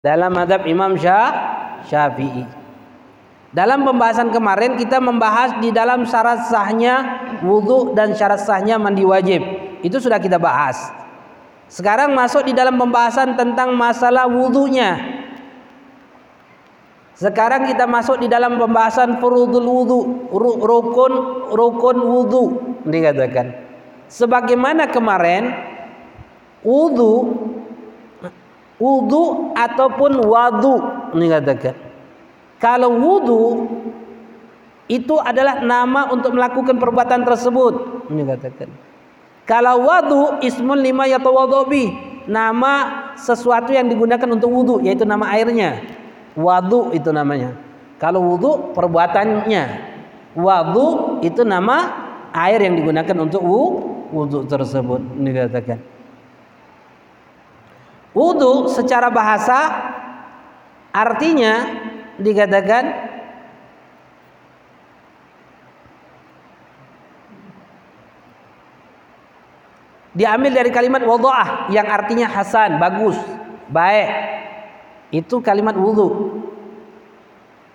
dalam madhab Imam Syafi'i. Dalam pembahasan kemarin kita membahas di dalam syarat sahnya wudhu dan syarat sahnya mandi wajib. Itu sudah kita bahas. Sekarang masuk di dalam pembahasan tentang masalah wudhunya. Sekarang kita masuk di dalam pembahasan furudul wudhu, rukun rukun wudhu dikatakan. Sebagaimana kemarin wudhu wudhu ataupun wadu dikatakan. Kalau wudhu itu adalah nama untuk melakukan perbuatan tersebut dikatakan. Kalau wadu ismun lima yatawadhabi nama sesuatu yang digunakan untuk wudhu yaitu nama airnya. Wadu itu namanya. Kalau wudhu perbuatannya. Wadu itu nama air yang digunakan untuk wudhu tersebut dikatakan. Wudhu secara bahasa artinya dikatakan diambil dari kalimat wada'ah yang artinya hasan, bagus, baik. Itu kalimat wudhu.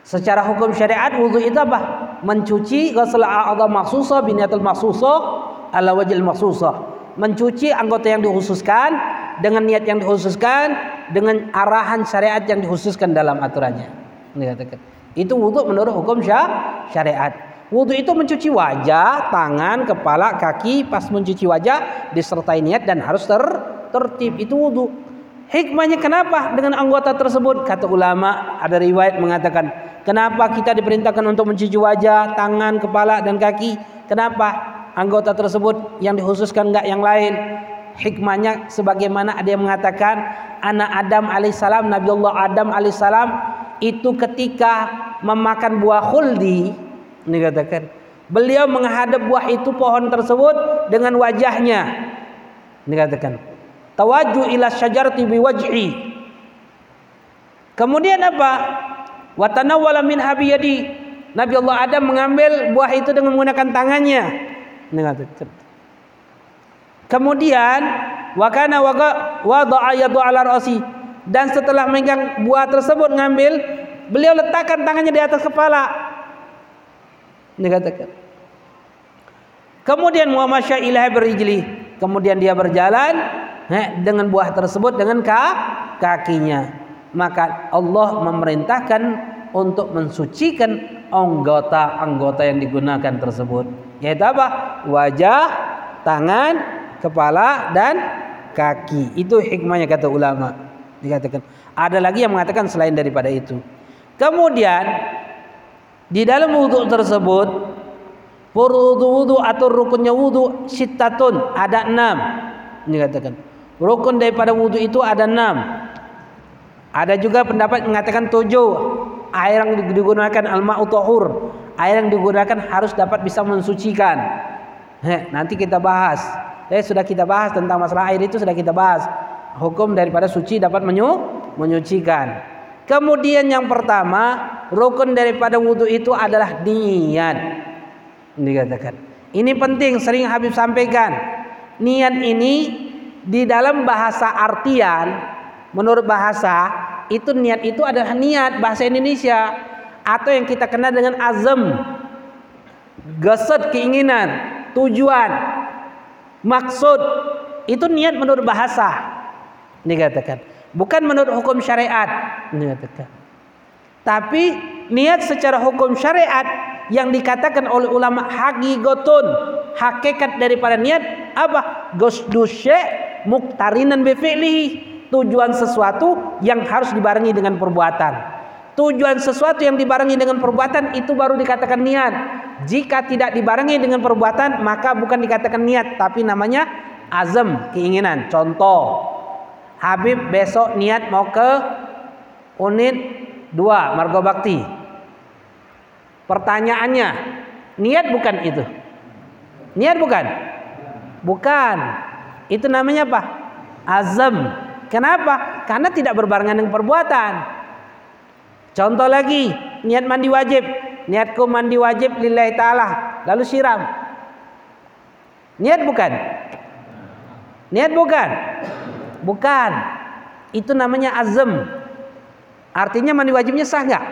Secara hukum syariat wudhu itu apa? Mencuci ghusl a'dha maksusah biniatul maksusah ala wajil maksusah. Mencuci anggota yang dikhususkan dengan niat yang dikhususkan dengan arahan syariat yang dikhususkan dalam aturannya. Dikatakan. Itu wudhu menurut hukum syariat. Wudhu itu mencuci wajah, tangan, kepala, kaki. Pas mencuci wajah disertai niat dan harus ter tertib. Itu wudhu. Hikmahnya kenapa dengan anggota tersebut? Kata ulama ada riwayat mengatakan kenapa kita diperintahkan untuk mencuci wajah, tangan, kepala dan kaki? Kenapa anggota tersebut yang dikhususkan enggak yang lain? hikmahnya sebagaimana ada yang mengatakan anak Adam alaihissalam Nabi Allah Adam alaihissalam itu ketika memakan buah khuldi ini katakan beliau menghadap buah itu pohon tersebut dengan wajahnya. Ini katakan tawaju ila syajarati biwajhi. Kemudian apa? Watanawwala min habiyadi Nabi Allah Adam mengambil buah itu dengan menggunakan tangannya katakan Kemudian wakana wada'a yadu ala rasi dan setelah memegang buah tersebut ngambil beliau letakkan tangannya di atas kepala. Ini katakan. Kemudian Muhammad ilahi berijli. Kemudian dia berjalan dengan buah tersebut dengan kakinya. Maka Allah memerintahkan untuk mensucikan anggota-anggota yang digunakan tersebut. Yaitu apa? Wajah, tangan, kepala dan kaki. Itu hikmahnya kata ulama. Dikatakan. Ada lagi yang mengatakan selain daripada itu. Kemudian di dalam wudhu tersebut furudhu wudhu atau rukunnya wudhu sitatun ada enam. Dikatakan. Rukun daripada wudhu itu ada enam. Ada juga pendapat mengatakan tujuh. Air yang digunakan al-ma'u Air yang digunakan harus dapat bisa mensucikan. Heh, nanti kita bahas. Eh sudah kita bahas tentang masalah air itu sudah kita bahas. Hukum daripada suci dapat menyu, menyucikan. Kemudian yang pertama, rukun daripada wudhu itu adalah niat. Dikatakan. Ini penting sering Habib sampaikan. Niat ini di dalam bahasa artian menurut bahasa itu niat itu adalah niat bahasa Indonesia atau yang kita kenal dengan azam. Gesed keinginan tujuan maksud. Itu niat menurut bahasa. Dikatakan bukan menurut hukum syariat. Dikatakan tapi niat secara hukum syariat yang dikatakan oleh ulama hagigotun. Hakikat daripada niat apa? Gosdusye muktarinan bifi'lihi tujuan sesuatu yang harus dibarengi dengan perbuatan tujuan sesuatu yang dibarengi dengan perbuatan itu baru dikatakan niat jika tidak dibarengi dengan perbuatan maka bukan dikatakan niat tapi namanya azam, keinginan. Contoh, Habib besok niat mau ke unit 2 Margo Bakti. Pertanyaannya, niat bukan itu? Niat bukan? Bukan. Itu namanya apa? Azam. Kenapa? Karena tidak berbarengan dengan perbuatan. Contoh lagi, niat mandi wajib niatku mandi wajib lillahi ta'ala lalu siram niat bukan niat bukan bukan itu namanya azam Artinya mandi wajibnya sah nggak?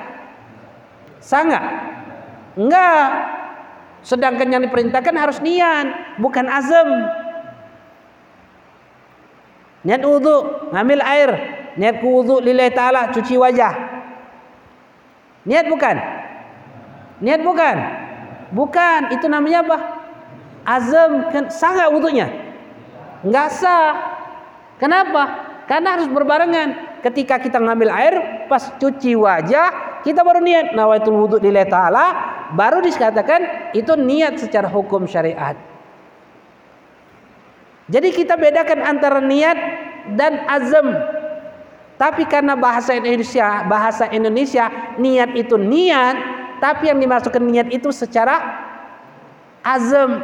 Sah nggak? Enggak. Sedangkan yang diperintahkan harus niat, bukan azam. Niat wudhu, ngambil air, niat wudhu lillahi ta'ala, cuci wajah. Niat bukan? Niat bukan? Bukan, itu namanya apa? Azam, kan sah nggak wudhunya? Enggak sah. Kenapa? Karena harus berbarengan. Ketika kita ngambil air, pas cuci wajah, kita baru niat nawaitul wudhu lillahi ta'ala, baru dikatakan itu niat secara hukum syariat. Jadi kita bedakan antara niat dan azam. Tapi karena bahasa Indonesia, bahasa Indonesia niat itu niat, tapi yang dimasukkan niat itu secara azam.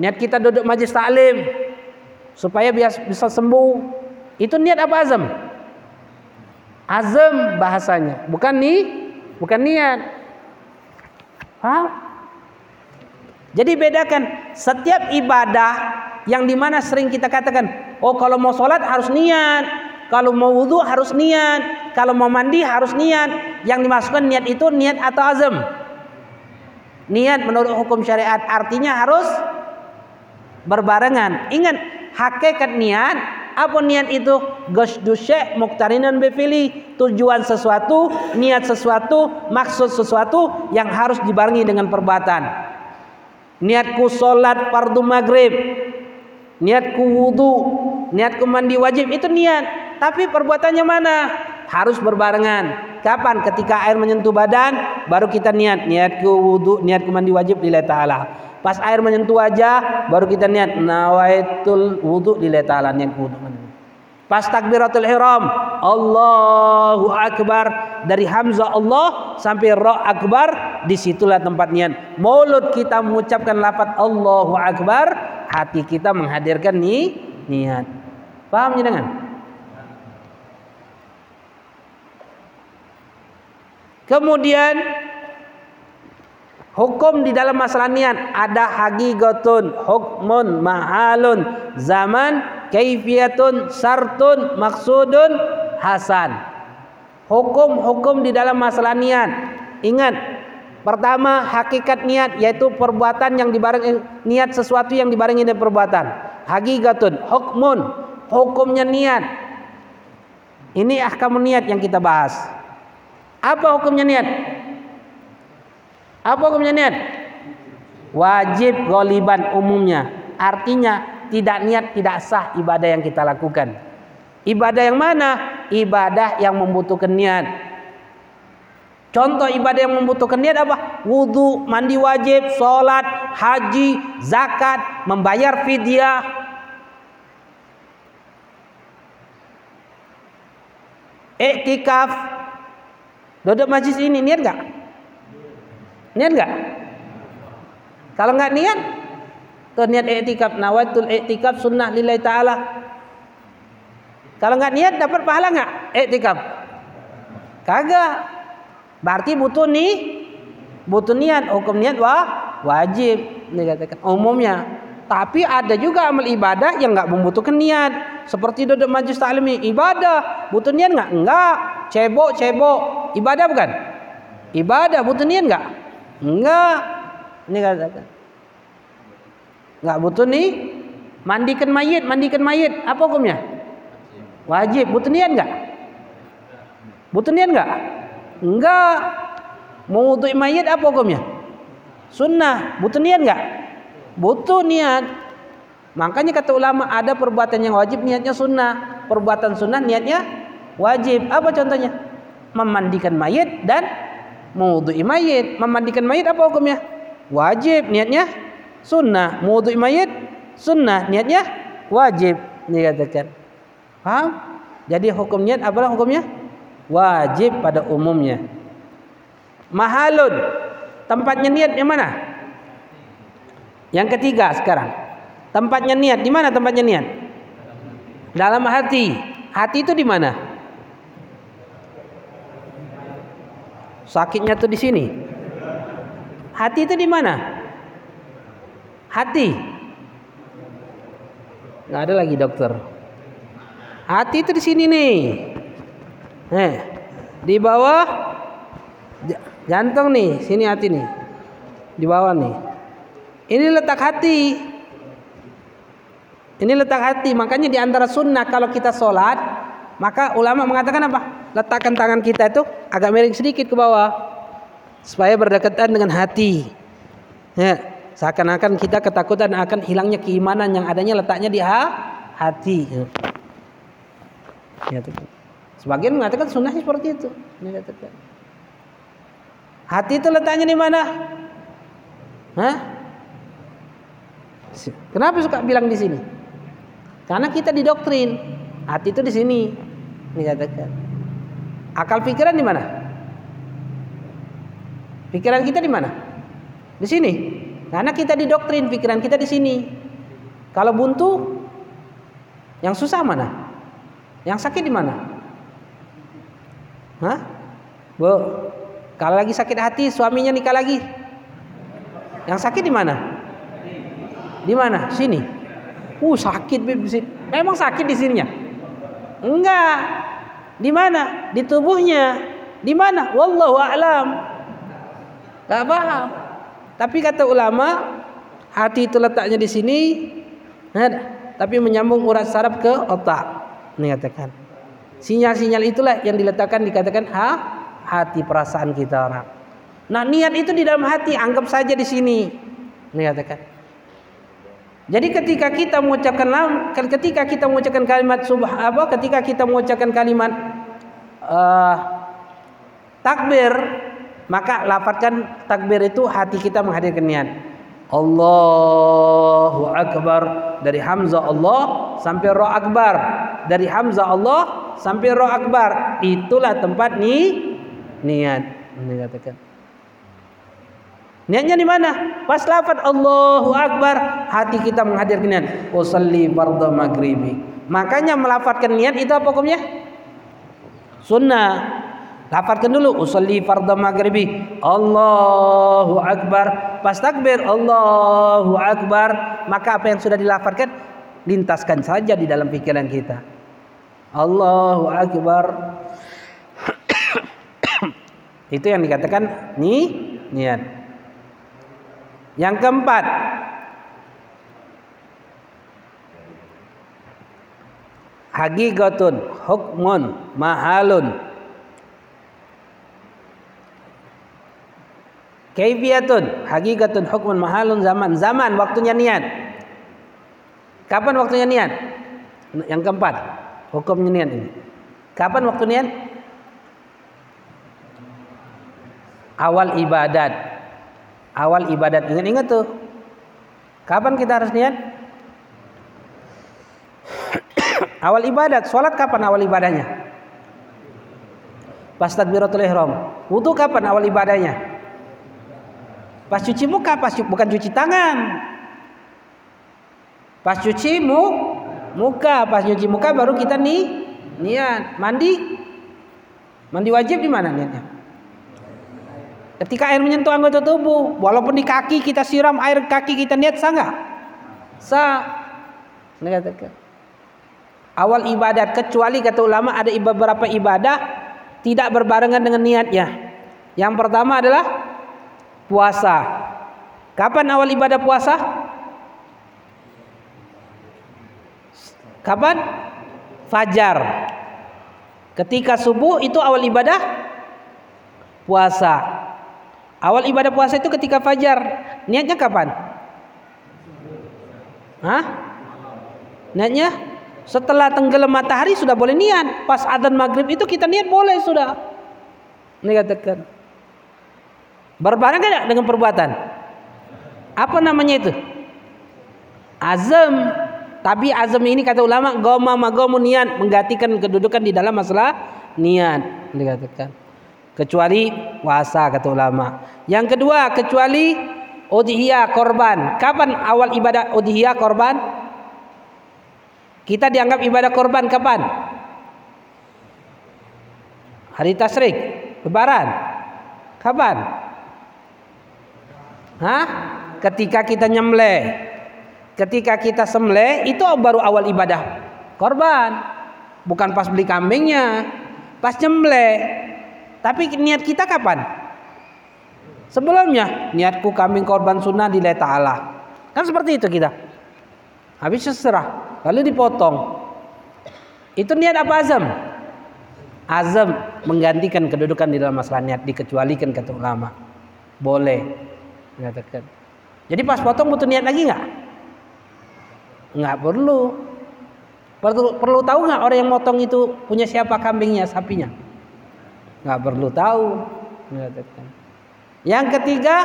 Niat kita duduk majlis taklim supaya bisa sembuh. Itu niat apa azam? Azam bahasanya, bukan nih, bukan niat. Paham? Jadi bedakan setiap ibadah yang di mana sering kita katakan, oh kalau mau sholat harus niat, kalau mau wudhu harus niat, kalau mau mandi harus niat. Yang dimasukkan niat itu niat atau azam? Niat menurut hukum syariat artinya harus berbarengan. Ingat, hakikat niat apa niat itu? Gosdu syekh muktarinan befili. Tujuan sesuatu, niat sesuatu, maksud sesuatu yang harus dibarengi dengan perbuatan. Niatku sholat fardu maghrib. Niatku wudhu. Niatku mandi wajib. Itu niat. Tapi perbuatannya mana? Harus berbarengan. Kapan? Ketika air menyentuh badan, baru kita niat. Niatku wudhu, niatku mandi wajib lillahi ta'ala. Pas air menyentuh wajah, baru kita niat nawaitul wudhu lillahi ta'ala. Niat wudhu. Pas takbiratul ihram, Allahu Akbar dari Hamzah Allah sampai Ra Akbar, di situlah tempat niat. Mulut kita mengucapkan lafaz Allahu Akbar, hati kita menghadirkan ni niat. Paham dengan? Kemudian hukum di dalam masalah niat ada haqiqatun, hukmun, mahalun, zaman, kaifiyatun, sartun, maksudun, hasan. Hukum-hukum di dalam masalah niat. Ingat, pertama hakikat niat yaitu perbuatan yang dibarengi niat sesuatu yang dibarengi dengan perbuatan. Haqiqatun, hukmun, hukumnya niat. Ini ahkam niat yang kita bahas. Apa hukumnya niat? Apa hukumnya niat? Wajib goliban umumnya. Artinya tidak niat tidak sah ibadah yang kita lakukan. Ibadah yang mana? Ibadah yang membutuhkan niat. Contoh ibadah yang membutuhkan niat apa? Wudhu, mandi wajib, sholat, haji, zakat, membayar fidyah. Iktikaf, Duduk majlis ini niat nggak? Niat nggak? Kalau nggak niat, tuh niat i'tikaf nawaitul i'tikaf sunnah lillahi taala. Kalau nggak niat dapat pahala nggak i'tikaf? Kagak. Berarti butuh nih, butuh niat. Hukum niat wah wajib dikatakan umumnya. Tapi ada juga amal ibadah yang nggak membutuhkan niat. Seperti duduk majlis taklim ibadah, butuh niat nggak? Enggak. Cebok, cebok ibadah bukan? Ibadah butuh niat enggak? Enggak. Ini katakan. Enggak butuh nih. Mandikan mayit, mandikan mayit. Apa hukumnya? Wajib. Butuh niat enggak? Butuh niat enggak? Enggak. Mau mayit apa hukumnya? Sunnah. Butuh niat enggak? Butuh niat. Makanya kata ulama ada perbuatan yang wajib niatnya sunnah. Perbuatan sunnah niatnya wajib. Apa contohnya? Memandikan mayit dan mewudhui mayit. Memandikan mayit apa hukumnya? Wajib niatnya sunnah. Mewudhui mayit sunnah niatnya wajib dikatakan. Paham? Jadi hukum niat apalah hukumnya? Wajib pada umumnya. Mahalun tempatnya niat di mana? Yang ketiga sekarang. Tempatnya niat di mana tempatnya niat? Dalam hati. Hati itu di mana? Sakitnya tuh di sini. Hati itu di mana? Hati. Nggak ada lagi dokter. Hati itu di sini nih. Eh. Di bawah jantung nih, sini hati nih. Di bawah nih. Ini letak hati. Ini letak hati. Makanya di antara sunnah kalau kita sholat, maka ulama mengatakan apa? Letakkan tangan kita itu agak miring sedikit ke bawah supaya berdekatan dengan hati. Ya, seakan-akan kita ketakutan akan hilangnya keimanan yang adanya letaknya di hati. Ya. Ya, Sebagian mengatakan sunnahnya seperti itu. Hati itu letaknya di mana? Hah? Kenapa suka bilang di sini? Karena kita didoktrin hati itu di sini. Dikatakan. Akal pikiran di mana? Pikiran kita di mana? Di sini. Karena kita didoktrin pikiran kita di sini. Kalau buntu, yang susah mana? Yang sakit di mana? Hah? Bu, kalau lagi sakit hati suaminya nikah lagi. Yang sakit di mana? Di mana? Sini. Uh, sakit Memang sakit di sininya? Enggak. Di mana? Di tubuhnya. Di mana? Wallahu a'lam. Gak paham. Tapi kata ulama, hati itu letaknya di sini, tapi menyambung urat saraf ke otak. Ini katakan. Sinyal-sinyal itulah yang diletakkan dikatakan ha, hati perasaan kita orang. Nah niat itu di dalam hati, anggap saja di sini. Ini katakan. Jadi ketika kita mengucapkan ketika kita mengucapkan kalimat subh apa ketika kita mengucapkan kalimat uh, takbir maka lafadzkan takbir itu hati kita menghadirkan niat. Allahu akbar. Dari Hamzah Allah sampai Ra akbar. Dari Hamzah Allah sampai Ra akbar. Itulah tempat ni niat. Ini katakan Niatnya di mana? Pas lafaz Allahu Akbar, hati kita menghadirkan niat. Usalli fardhu maghribi. Makanya melafatkan niat itu apa hukumnya? Sunnah. Lafazkan dulu usalli fardhu maghribi. Allahu Akbar. Pas takbir Allahu Akbar, maka apa yang sudah dilafatkan lintaskan saja di dalam pikiran kita. Allahu Akbar. itu yang dikatakan ni niat. Yang keempat, haqiqatun hukmun mahalun Kaifiyatun haqiqatun hukmun mahalun zaman zaman waktunya niat. Kapan waktunya niat? Yang keempat, hukumnya niat ini. Kapan waktu niat? Awal ibadat awal ibadat ingat-ingat tuh. Kapan kita harus niat? Awal ibadat. Sholat kapan awal ibadahnya? Pas takbiratul ihram. Wudu kapan awal ibadahnya? Pas cuci muka pas bukan cuci tangan. Pas cuci mu muka. Pas cuci muka baru kita nih niat. Mandi. Mandi wajib di mana niatnya Ketika air menyentuh anggota tubuh, walaupun di kaki kita siram air kaki kita niat sah nggak? Sah. Awal ibadat kecuali kata ulama ada beberapa ibadah tidak berbarengan dengan niatnya. Yang pertama adalah puasa. Kapan awal ibadah puasa? Kapan? Fajar. Ketika subuh itu awal ibadah puasa. Awal ibadah puasa itu ketika fajar. Niatnya kapan? Hah? Niatnya setelah tenggelam matahari sudah boleh niat. Pas adzan maghrib itu kita niat boleh sudah. Ini katakan. Berbareng tidak dengan perbuatan? Apa namanya itu? Azam. Tapi azam ini kata ulama goma magomu niat menggantikan kedudukan di dalam masalah niat. Dikatakan kecuali puasa kata ulama. Yang kedua kecuali udhiyah korban. Kapan awal ibadah udhiyah korban? Kita dianggap ibadah korban kapan? Hari tasrik, lebaran. Kapan? Hah? Ketika kita nyembelih. Ketika kita sembelih itu baru awal ibadah korban. Bukan pas beli kambingnya, pas nyembelih Tapi niat kita kapan? Sebelumnya niatku kambing korban sunnah di Ta'ala. Kan seperti itu kita. Habis seserah, lalu dipotong. Itu niat apa azam? Azam menggantikan kedudukan di dalam masalah niat dikecualikan kata ulama. Boleh. Mengatakan. Jadi pas potong butuh niat lagi nggak? Nggak perlu. Perlu, perlu tahu nggak orang yang motong itu punya siapa kambingnya, sapinya? Nggak perlu tahu. Mengatakan. Yang ketiga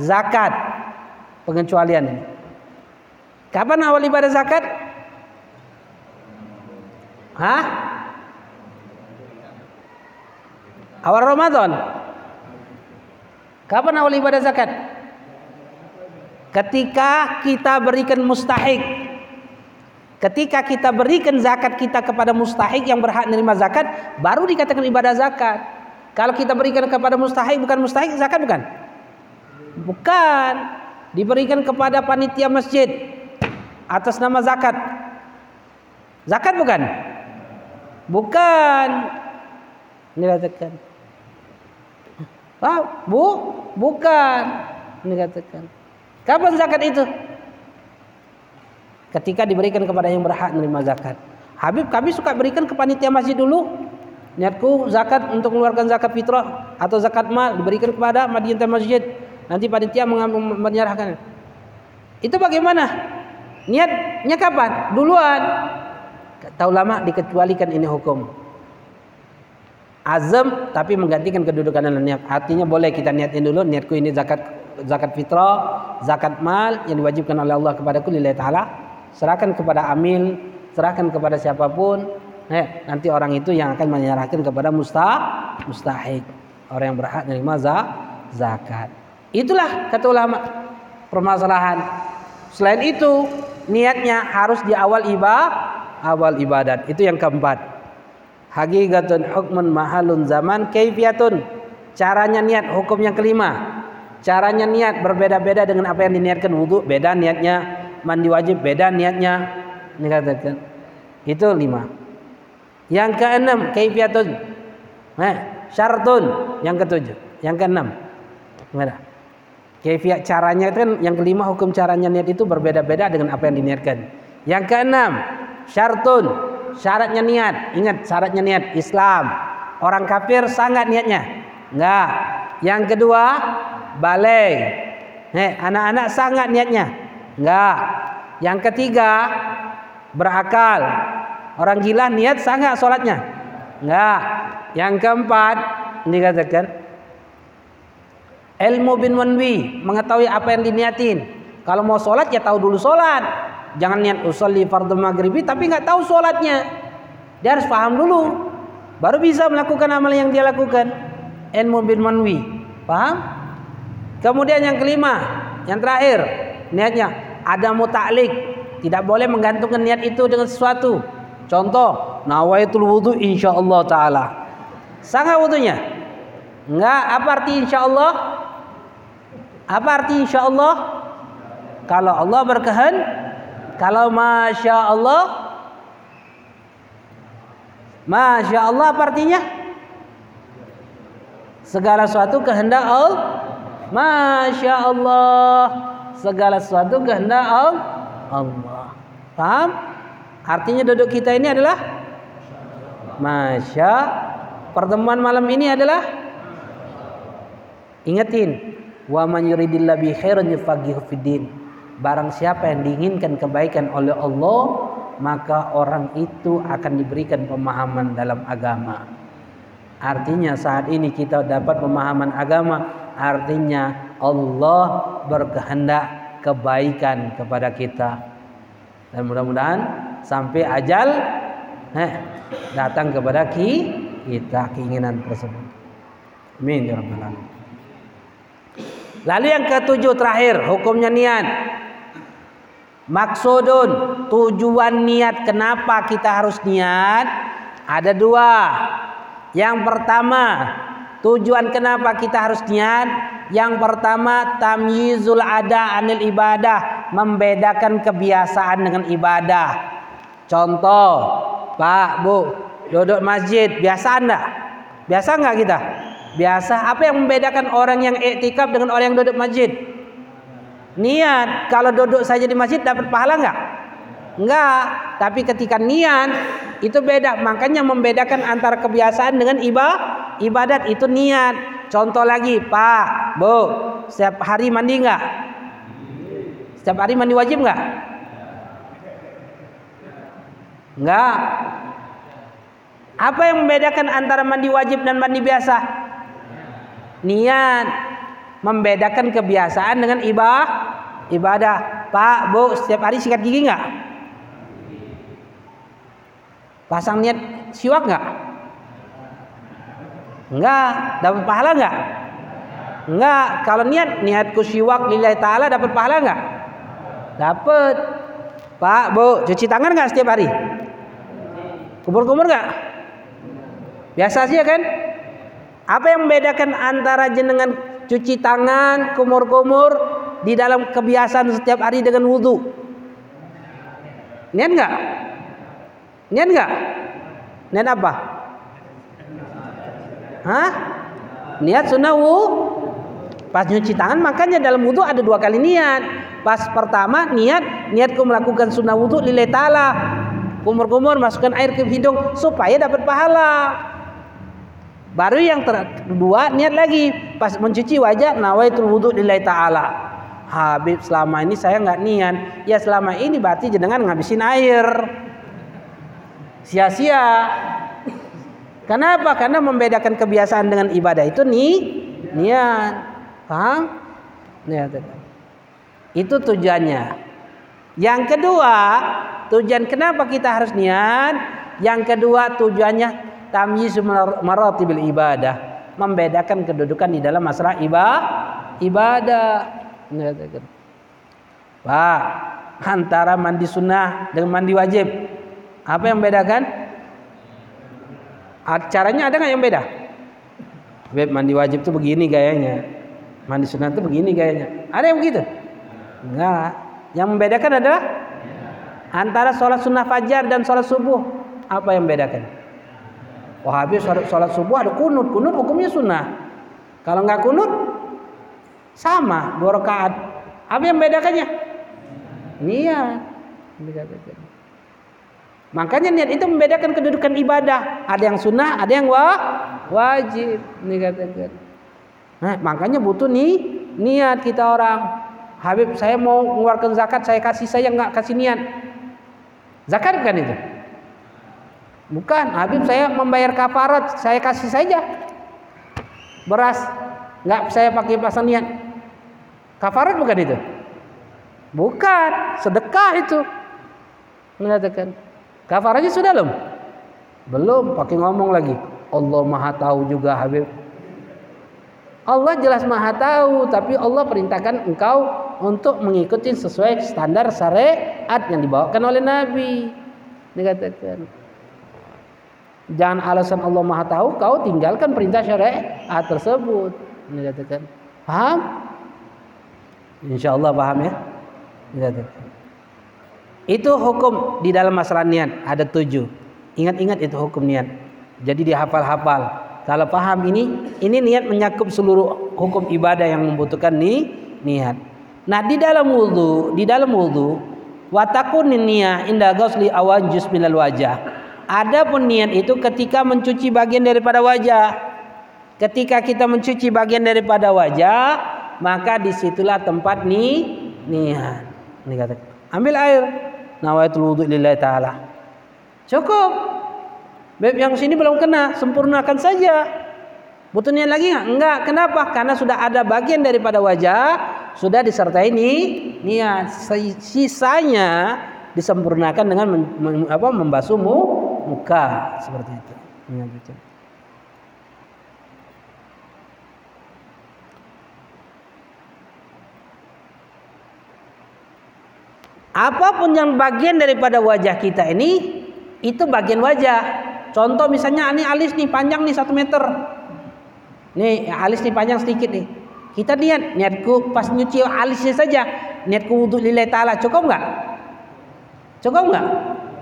zakat pengecualian ini. Kapan awal ibadah zakat? Hah? Awal Ramadan. Kapan awal ibadah zakat? Ketika kita berikan mustahik. Ketika kita berikan zakat kita kepada mustahik yang berhak menerima zakat, baru dikatakan ibadah zakat. Kalau kita berikan kepada mustahik bukan mustahik zakat bukan? Bukan. Diberikan kepada panitia masjid atas nama zakat. Zakat bukan? Bukan. Dikatakan. Ah, bu, bukan. Dikatakan. Kapan zakat itu? Ketika diberikan kepada yang berhak menerima zakat. Habib kami suka berikan ke panitia masjid dulu. Niatku zakat untuk mengeluarkan zakat fitrah atau zakat mal diberikan kepada panitia masjid. Nanti panitia menyerahkan. Itu bagaimana? Niatnya kapan? Duluan. Tahu lama dikecualikan ini hukum. Azam tapi menggantikan kedudukan dalam niat. Artinya boleh kita niatin dulu niatku ini zakat zakat fitrah, zakat mal yang diwajibkan oleh Allah kepadaku lillahi taala. Serahkan kepada amil, serahkan kepada siapa pun. Eh, nanti orang itu yang akan menyerahkan kepada mustah mustahik. Orang yang berhak menerima zakat. Itulah kata ulama permasalahan. Selain itu, niatnya harus di awal ibadah awal ibadat. Itu yang keempat. Hakikatun hukmun mahalun zaman kaifiyatun. Caranya niat hukum yang kelima. Caranya niat berbeda-beda dengan apa yang diniatkan wudhu beda niatnya mandi wajib beda niatnya. Dikatakan itu lima. Yang keenam kaifiyatun eh, syartun. Yang ketujuh. Yang keenam. Gimana? Kaifiat caranya kan yang kelima hukum caranya niat itu berbeda-beda dengan apa yang diniatkan. Yang keenam syartun. Syaratnya niat. Ingat syaratnya niat. Islam. Orang kafir sangat niatnya. Enggak. Yang kedua balik eh anak-anak sangat niatnya enggak yang ketiga berakal orang gila niat sangat sholatnya enggak yang keempat dikatakan ilmu bin wanwi mengetahui apa yang diniatin kalau mau sholat ya tahu dulu sholat Jangan niat usolli fardhu maghribi tapi nggak tahu sholatnya. Dia harus paham dulu. Baru bisa melakukan amal yang dia lakukan. Ilmu bin manwi. Paham? Kemudian yang kelima, yang terakhir, niatnya ada mutaklik. Tidak boleh menggantungkan niat itu dengan sesuatu. Contoh, nawaitul wudu insyaallah taala. Sangat wudunya? Enggak, apa arti insyaallah? Apa arti insyaallah? Kalau Allah berkehendak kalau masya Allah, masya Allah apa artinya? Segala sesuatu kehendak Allah. Masya Allah, segala sesuatu kehendak Allah. Paham? Artinya duduk kita ini adalah Masya Pertemuan malam ini adalah Ingatin Wa man bi khairan fiddin Barang siapa yang diinginkan kebaikan oleh Allah, maka orang itu akan diberikan pemahaman dalam agama. Artinya saat ini kita dapat pemahaman agama, artinya Allah berkehendak kebaikan kepada kita. Dan mudah-mudahan sampai ajal eh, datang kepada kita keinginan tersebut. Amin ya rabbal alamin. Lalu yang ketujuh terakhir hukumnya niat. Maksudun tujuan niat kenapa kita harus niat ada dua. Yang pertama tujuan kenapa kita harus niat yang pertama tamyizul ada anil ibadah membedakan kebiasaan dengan ibadah. Contoh Pak Bu duduk masjid biasa anda? Biasa nggak kita? Biasa. Apa yang membedakan orang yang iktikaf dengan orang yang duduk masjid? Niat. Kalau duduk saja di masjid dapat pahala enggak? Enggak. Tapi ketika niat itu beda. Makanya membedakan antara kebiasaan dengan ibadah. Ibadat itu niat. Contoh lagi, Pak, Bu, setiap hari mandi enggak? Setiap hari mandi wajib enggak? Enggak. Apa yang membedakan antara mandi wajib dan mandi biasa? Niat. Membedakan kebiasaan dengan ibadah. Ibadah. Pak, Bu, setiap hari sikat gigi enggak? Pasang niat siwak enggak? Enggak. Dapat pahala enggak? Enggak. Kalau niat niatku siwak lillahi taala dapat pahala enggak? Dapat. Pak, Bu, cuci tangan enggak setiap hari? Kumur-kumur enggak? Biasa sih ya kan? Apa yang membedakan antara jenengan cuci tangan, kumur-kumur di dalam kebiasaan setiap hari dengan wudhu? Niat nggak? Niat nggak? Niat apa? Hah? Niat sunnah wudhu? Pas cuci tangan makanya dalam wudhu ada dua kali niat. Pas pertama niat niatku melakukan sunnah wudhu lillahi ta'ala. Kumur-kumur masukkan air ke hidung supaya dapat pahala. Baru yang kedua niat lagi pas mencuci wajah nawaitul wudhu lillahi taala. Habib selama ini saya nggak niat. Ya selama ini berarti jenengan ngabisin air. Sia-sia. Kenapa? Karena membedakan kebiasaan dengan ibadah itu nih niat. Paham? Niat. Itu tujuannya. Yang kedua, tujuan kenapa kita harus niat? Yang kedua tujuannya tamyiz maratibil ibadah membedakan kedudukan di dalam masalah ibadah ibadah Pak antara mandi sunnah dengan mandi wajib apa yang membedakan? Caranya ada nggak yang beda? Beb, mandi wajib tuh begini gayanya. Mandi sunnah tuh begini gayanya. Ada yang begitu? Enggak. Yang membedakan adalah antara sholat sunnah fajar dan sholat subuh. Apa yang membedakan? Wahabi sholat, sholat subuh ada kunut, kunut hukumnya sunnah. Kalau nggak kunut sama. Dua rakaat. Apa yang bedakannya? Niat. Makanya niat itu membedakan kedudukan ibadah. Ada yang sunnah, ada yang wa, wajib. Ini Nah, makanya butuh nih niat kita orang. Habib saya mau mengeluarkan zakat, saya kasih saya nggak kasih niat. Zakat kan itu? Bukan, Habib saya membayar kafarat, saya kasih saja beras, nggak saya pakai pasang niat. Kafarat bukan itu? Bukan, sedekah itu. Mengatakan, kafaratnya sudah belum? Belum, pakai ngomong lagi. Allah Maha tahu juga Habib. Allah jelas Maha tahu, tapi Allah perintahkan engkau untuk mengikuti sesuai standar syariat yang dibawakan oleh Nabi. Dikatakan, Jangan alasan Allah Maha tahu kau tinggalkan perintah syariat tersebut. Ini katakan. Paham? Insya Allah paham ya. Itu hukum di dalam masalah niat ada tujuh. Ingat-ingat itu hukum niat. Jadi dihafal-hafal. Kalau paham ini, ini niat menyakup seluruh hukum ibadah yang membutuhkan ni, niat. Nah di dalam wudhu, di dalam wudhu, watakun niat indah ghusli awanjus minal wajah Adapun niat itu ketika mencuci bagian daripada wajah. Ketika kita mencuci bagian daripada wajah, maka di situlah tempat ni niat. Ini kata. Ambil air. Nawaitul wudhu lillahi ta'ala. Cukup. Beb yang sini belum kena, sempurnakan saja. Butuh niat lagi enggak? Enggak. Kenapa? Karena sudah ada bagian daripada wajah sudah disertai ni niat. Sisanya disempurnakan dengan apa membasuhmu muka seperti itu Apa pun yang bagian daripada wajah kita ini itu bagian wajah. Contoh misalnya ini alis nih panjang nih satu meter. Nih alis nih panjang sedikit nih. Kita niat niatku pas nyuci alisnya saja niatku untuk lillahi taala cukup nggak? Cukup nggak?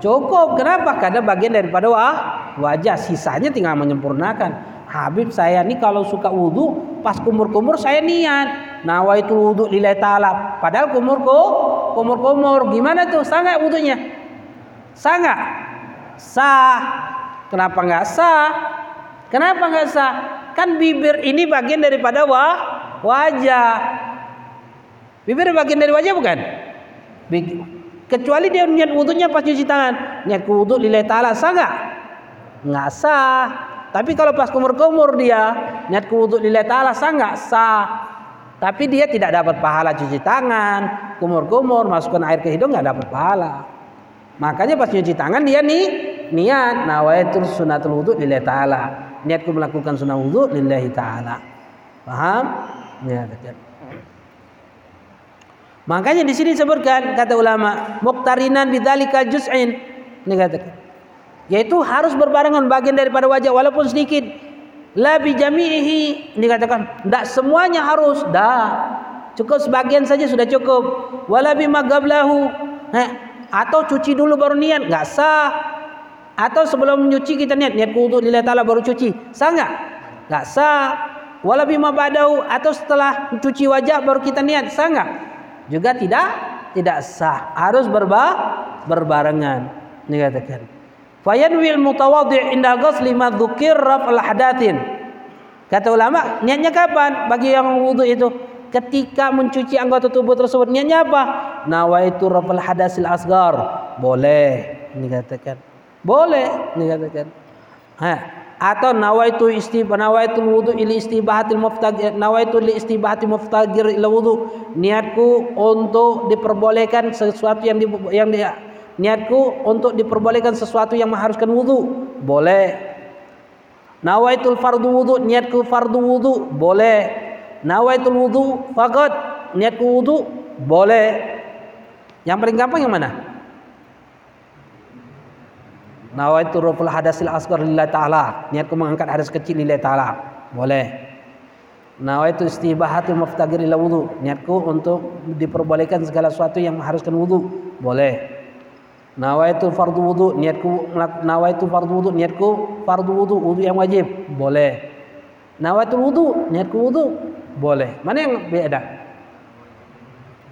Cukup. Kenapa? Karena bagian daripada wah, wajah. Sisanya tinggal menyempurnakan. Habib saya nih kalau suka wudhu pas kumur-kumur saya niat nawaitul wudhu lillahi ta'ala. Padahal kumurku kumur-kumur. Gimana tuh? Sah nggak wudhunya? Sah nggak? Sah. Kenapa nggak sah? Kenapa nggak sah? Kan bibir ini bagian daripada wah wajah. Bibir bagian dari wajah bukan? Kecuali dia niat wudhunya pas cuci tangan. Niat wudhu lillahi ta'ala. Sah nggak? Nggak sah. Tapi kalau pas kumur-kumur dia niat wudhu lillahi ta'ala sah nggak? Sah. Tapi dia tidak dapat pahala cuci tangan, kumur-kumur, masukkan air ke hidung nggak dapat pahala. Makanya pas cuci tangan dia nih niat nawaitul sunatul wudhu lillahi ta'ala. Niatku melakukan sunat wudhu lillahi ta'ala. Paham? Ya, Makanya di sini disebutkan kata ulama, muqtarinan bidzalika juz'in. Ini katakan yaitu harus berbarengan bagian daripada wajah walaupun sedikit la bi jami'ihi. Dikatakan tidak semuanya harus. Dah. Cukup sebagian saja sudah cukup. Wala bi magablahu atau cuci dulu baru niat. Enggak sah. Atau sebelum mencuci kita niat niat wudu lillahi taala baru cuci. Sah enggak enggak sah. Wala bi mabadau atau setelah mencuci wajah baru kita niat sah enggak juga tidak tidak sah. Harus berba berbarengan. Dikatakan Fayanwil mutawadhi' inda ghusli ma dzukir raf'al hadatin. Kata ulama, niatnya kapan bagi yang wudu itu? Ketika mencuci anggota tubuh tersebut niatnya apa? Nawaitu raf'al hadasil asgar. Boleh, ini katakan. Boleh, ini katakan. Ha. Atau nawaitu istibah nawaitu wudu ili istibahatil muftagir nawaitu li istibahatil muftagir ila wudu niatku untuk diperbolehkan sesuatu yang di, yang di, niatku untuk diperbolehkan sesuatu yang mengharuskan wudhu boleh. Nawaitul fardu wudhu niatku fardu wudhu boleh. Nawaitul wudhu fakat niatku wudhu boleh. Yang paling gampang yang mana? Nawaitul ruful hadasil asgar lillahi ta'ala. Niatku mengangkat hadas kecil lillahi ta'ala. Boleh. Nawaitu istibahatul muftagir ila wudhu niatku untuk diperbolehkan segala sesuatu yang mengharuskan wudhu boleh Nawaitu fardu wudu niatku nawaitu fardu wudu niatku fardu wudu wudu yang wajib boleh. Nawaitu wudu niatku wudu boleh. Mana yang beda?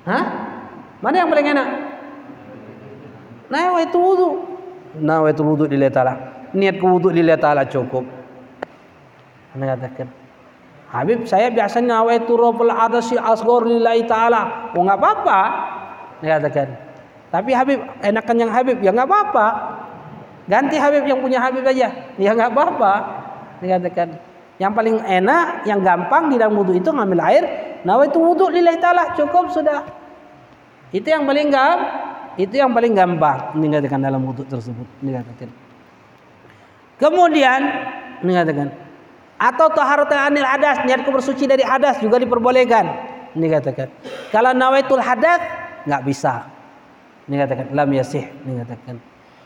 Hah? Mana yang paling enak? Nawaitu wudu. Nawaitu wudu lillahi taala. Niatku wudu lillahi taala cukup. Anda katakan. Habib saya biasanya nawaitu rabbul arsi asghar lillahi taala. Oh enggak apa-apa. Anda katakan. Tapi Habib enakan yang Habib ya nggak apa-apa. Ganti Habib yang punya Habib aja. Ya nggak apa-apa. Dikatakan yang paling enak, yang gampang di dalam wudhu itu ngambil air. Nah itu wudhu lillahi ta'ala cukup sudah. Itu yang paling gampang. Itu yang paling gampang dikatakan dalam wudhu tersebut. Dikatakan. Kemudian dikatakan atau taharat anil hadas niatku bersuci dari hadas juga diperbolehkan dikatakan kalau nawaitul hadas nggak bisa ini katakan lam yasih. Ini katakan.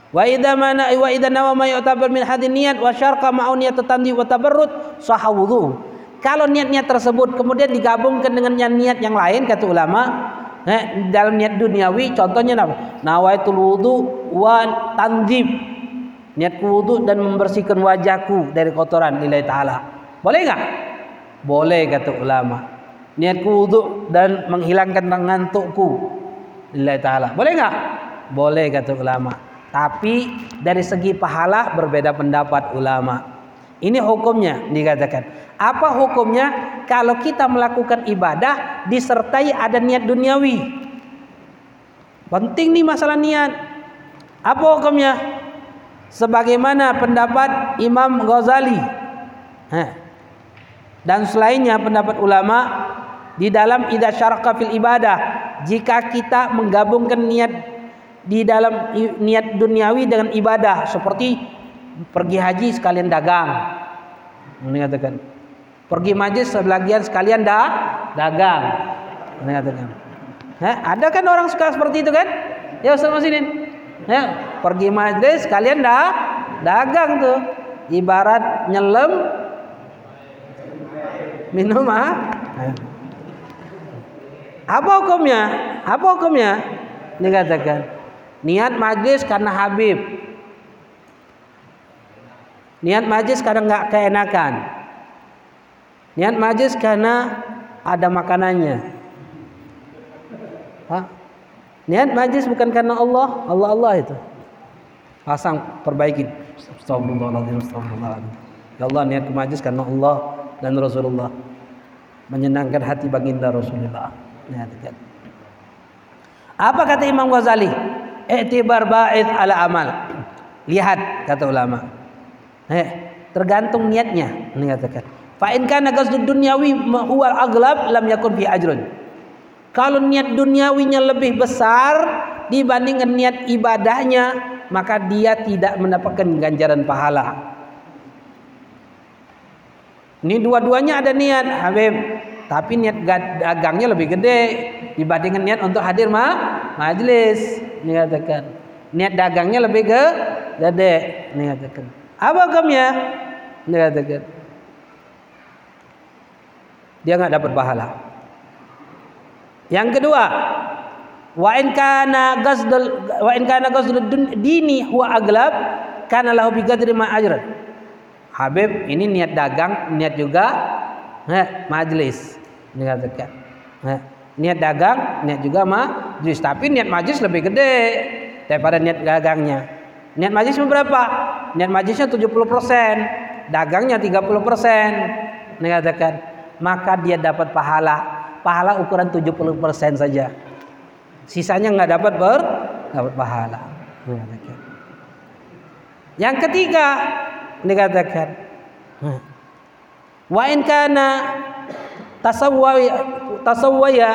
Wa idza mana wa idza nawa ma yu'tabar min hadin niat wa syarqa ma'u niyat tandi wa tabarrud sahha. Kalau niat-niat tersebut kemudian digabungkan dengan niat yang lain kata ulama, eh, dalam niat duniawi contohnya apa? Nawaitul wudu wa tanjib. Niat wudu dan membersihkan wajahku dari kotoran nilai taala. Boleh enggak? Boleh kata ulama. Niat wudu dan menghilangkan ngantukku lillahi taala. Boleh nggak? Boleh kata ulama. Tapi dari segi pahala berbeda pendapat ulama. Ini hukumnya dikatakan. Apa hukumnya kalau kita melakukan ibadah disertai ada niat duniawi? Penting nih masalah niat. Apa hukumnya? Sebagaimana pendapat Imam Ghazali. Dan selainnya pendapat ulama di dalam idza syaraka fil ibadah jika kita menggabungkan niat di dalam niat duniawi dengan ibadah seperti pergi haji sekalian dagang mengatakan pergi majlis sebagian sekalian dah dagang mengatakan ada kan orang suka seperti itu kan? Ya Ustaz Masinin. Ya, pergi majlis sekalian dah dagang tuh. Ibarat nyelam minum ah. Apa hukumnya? Apa hukumnya? Dikatakan niat majlis karena Habib. Niat majlis karena nggak keenakan. Niat majlis karena ada makanannya. Hah? Niat majlis bukan karena Allah, Allah Allah itu. Pasang astagfirullahaladzim. Ya Allah niat majlis karena Allah dan Rasulullah. Menyenangkan hati baginda Rasulullah. Niatkan. Apa kata Imam Ghazali? I'tibar ba'id ala amal. Lihat kata ulama. Eh, tergantung niatnya. Ini katakan. Fa in kana qasdud dunyawi huwa aglab lam yakun fi ajrun. Kalau niat duniawinya lebih besar dibandingkan niat ibadahnya, maka dia tidak mendapatkan ganjaran pahala. Ini dua-duanya ada niat, Habib. Tapi niat dagangnya lebih gede dibandingkan niat untuk hadir ma majlis. Ini katakan. Niat dagangnya lebih ke gede. Ini katakan. Apa hukumnya? Ini katakan dia nggak dapat pahala. Yang kedua, wa in kana qasdul wa in kana qasdul dini huwa aglab kana lahu bi qadri ma ajran. Habib ini niat dagang, niat juga eh, majlis. Ini katakan. Eh, niat dagang, niat juga majlis. Tapi niat majlis lebih gede daripada niat dagangnya. Niat majlis berapa? Niat majlisnya 70%, dagangnya 30%. Ini katakan maka dia dapat pahala. Pahala ukuran 70% saja. Sisanya nggak dapat ber dapat pahala. Yang ketiga dikatakan wa in kana tasawwaya tasawwaya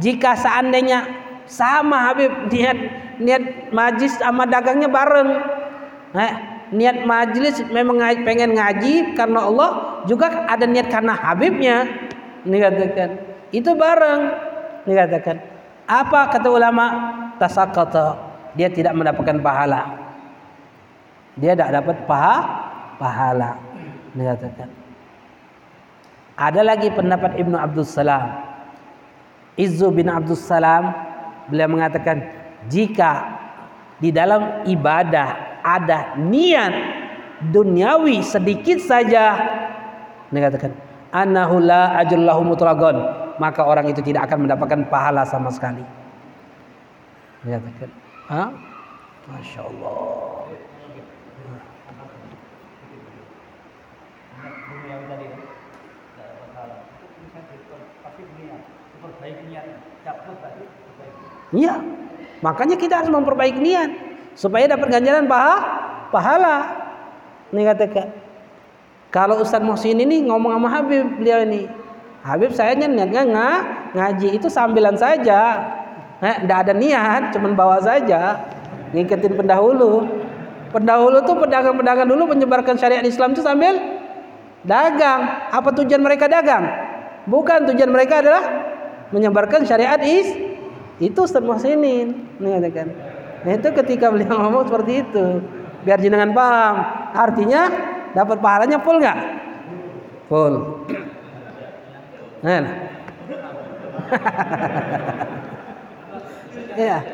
jika seandainya sama Habib niat niat majlis sama dagangnya bareng. Nah, niat majlis memang pengen ngaji karena Allah juga ada niat karena Habibnya. Dikatakan itu bareng. Dikatakan apa? kata ulama tasakata dia tidak mendapatkan pahala. Dia tidak dapat paha pahala. Dikatakan ada lagi pendapat Ibnu Abdul Salam. Izzu bin Abdul Salam beliau mengatakan jika di dalam ibadah ada niat duniawi sedikit saja dikatakan annahu la ajrullahu mutragon maka orang itu tidak akan mendapatkan pahala sama sekali. Dikatakan ha Masya Iya, makanya kita harus memperbaiki niat supaya dapat ganjaran paha, pahala. Ini katakan. Kalau Ustadz Muhsin ini ngomong sama Habib beliau ini, Habib saya niatnya nggak ngaji itu sambilan saja, eh, ada niat, cuman bawa saja, ngikutin pendahulu. Pendahulu tuh pedagang-pedagang dulu menyebarkan syariat Islam itu sambil dagang. Apa tujuan mereka dagang? Bukan tujuan mereka adalah menyebarkan syariat is itu Ustadz Muhsinin. Ini katakan. Nah itu ketika beliau ngomong seperti itu, biar jenengan paham. Artinya dapat pahalanya full nggak? Full. Nah. Iya.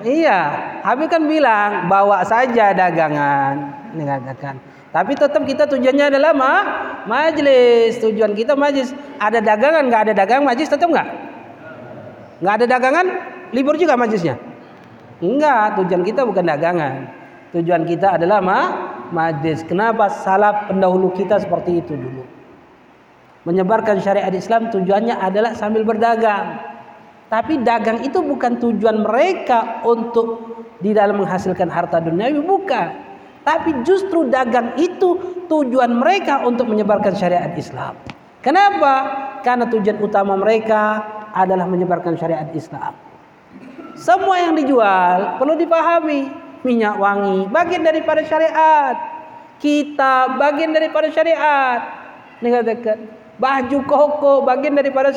Iya, Habib kan bilang bawa saja dagangan, ini katakan. Tapi tetap kita tujuannya adalah ma majlis. Tujuan kita majlis. Ada dagangan nggak ada dagang majlis tetap nggak? Nggak ada dagangan libur juga majlisnya. Enggak, tujuan kita bukan dagangan. Tujuan kita adalah ma majlis. Kenapa salaf pendahulu kita seperti itu dulu? Menyebarkan syariat Islam tujuannya adalah sambil berdagang. Tapi dagang itu bukan tujuan mereka untuk di dalam menghasilkan harta duniawi bukan. Tapi justru dagang itu tujuan mereka untuk menyebarkan syariat Islam. Kenapa? Karena tujuan utama mereka adalah menyebarkan syariat Islam. Semua yang dijual perlu dipahami. Minyak wangi bagian daripada syariat. Kita bagian daripada syariat. Dikatakan baju koko bagian daripada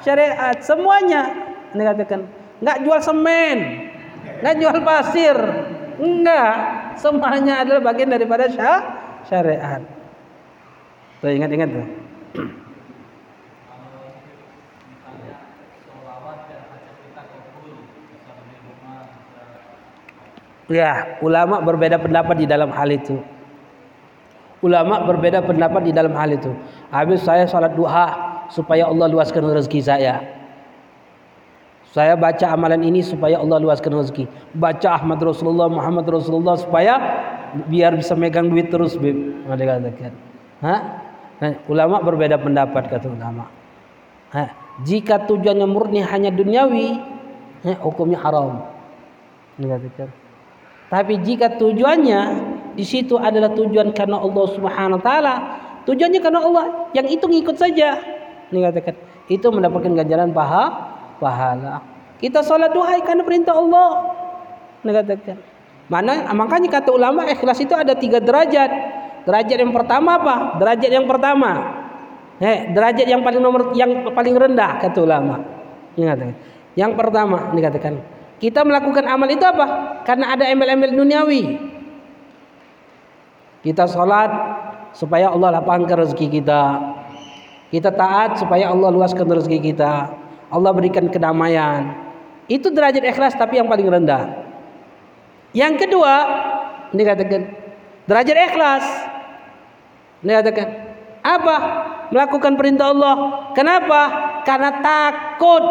syariat. Semuanya dikatakan nggak jual semen, nggak jual pasir, enggak. Semuanya adalah bagian daripada syariat. Tuh ingat-ingat. Ya, ulama berbeda pendapat di dalam hal itu. Ulama berbeda pendapat di dalam hal itu. Habis saya salat duha supaya Allah luaskan rezeki saya. Saya baca amalan ini supaya Allah luaskan rezeki. Baca Ahmad Rasulullah, Muhammad Rasulullah supaya biar bisa megang duit terus, Bib. Ada katakan. Hah? Nah, ulama berbeda pendapat kata ulama. Hah? Jika tujuannya murni hanya duniawi, eh, hukumnya haram. Dikatakan. Tapi jika tujuannya di situ adalah tujuan karena Allah Subhanahu wa taala, tujuannya karena Allah, yang itu ngikut saja. Dikatakan. Itu mendapatkan ganjaran paha pahala. Kita sholat duha karena perintah Allah. Dikatakan. Mana makanya kata ulama ikhlas itu ada tiga derajat. Derajat yang pertama apa? Derajat yang pertama. Eh, derajat yang paling nomor yang paling rendah kata ulama. Dikatakan. Yang pertama dikatakan kita melakukan amal itu apa? Karena ada embel-embel duniawi. Kita sholat supaya Allah lapangkan rezeki kita. Kita taat supaya Allah luaskan rezeki kita. Allah berikan kedamaian. Itu derajat ikhlas tapi yang paling rendah. Yang kedua, ini katakan derajat ikhlas. Ini katakan apa? Melakukan perintah Allah. Kenapa? Karena takut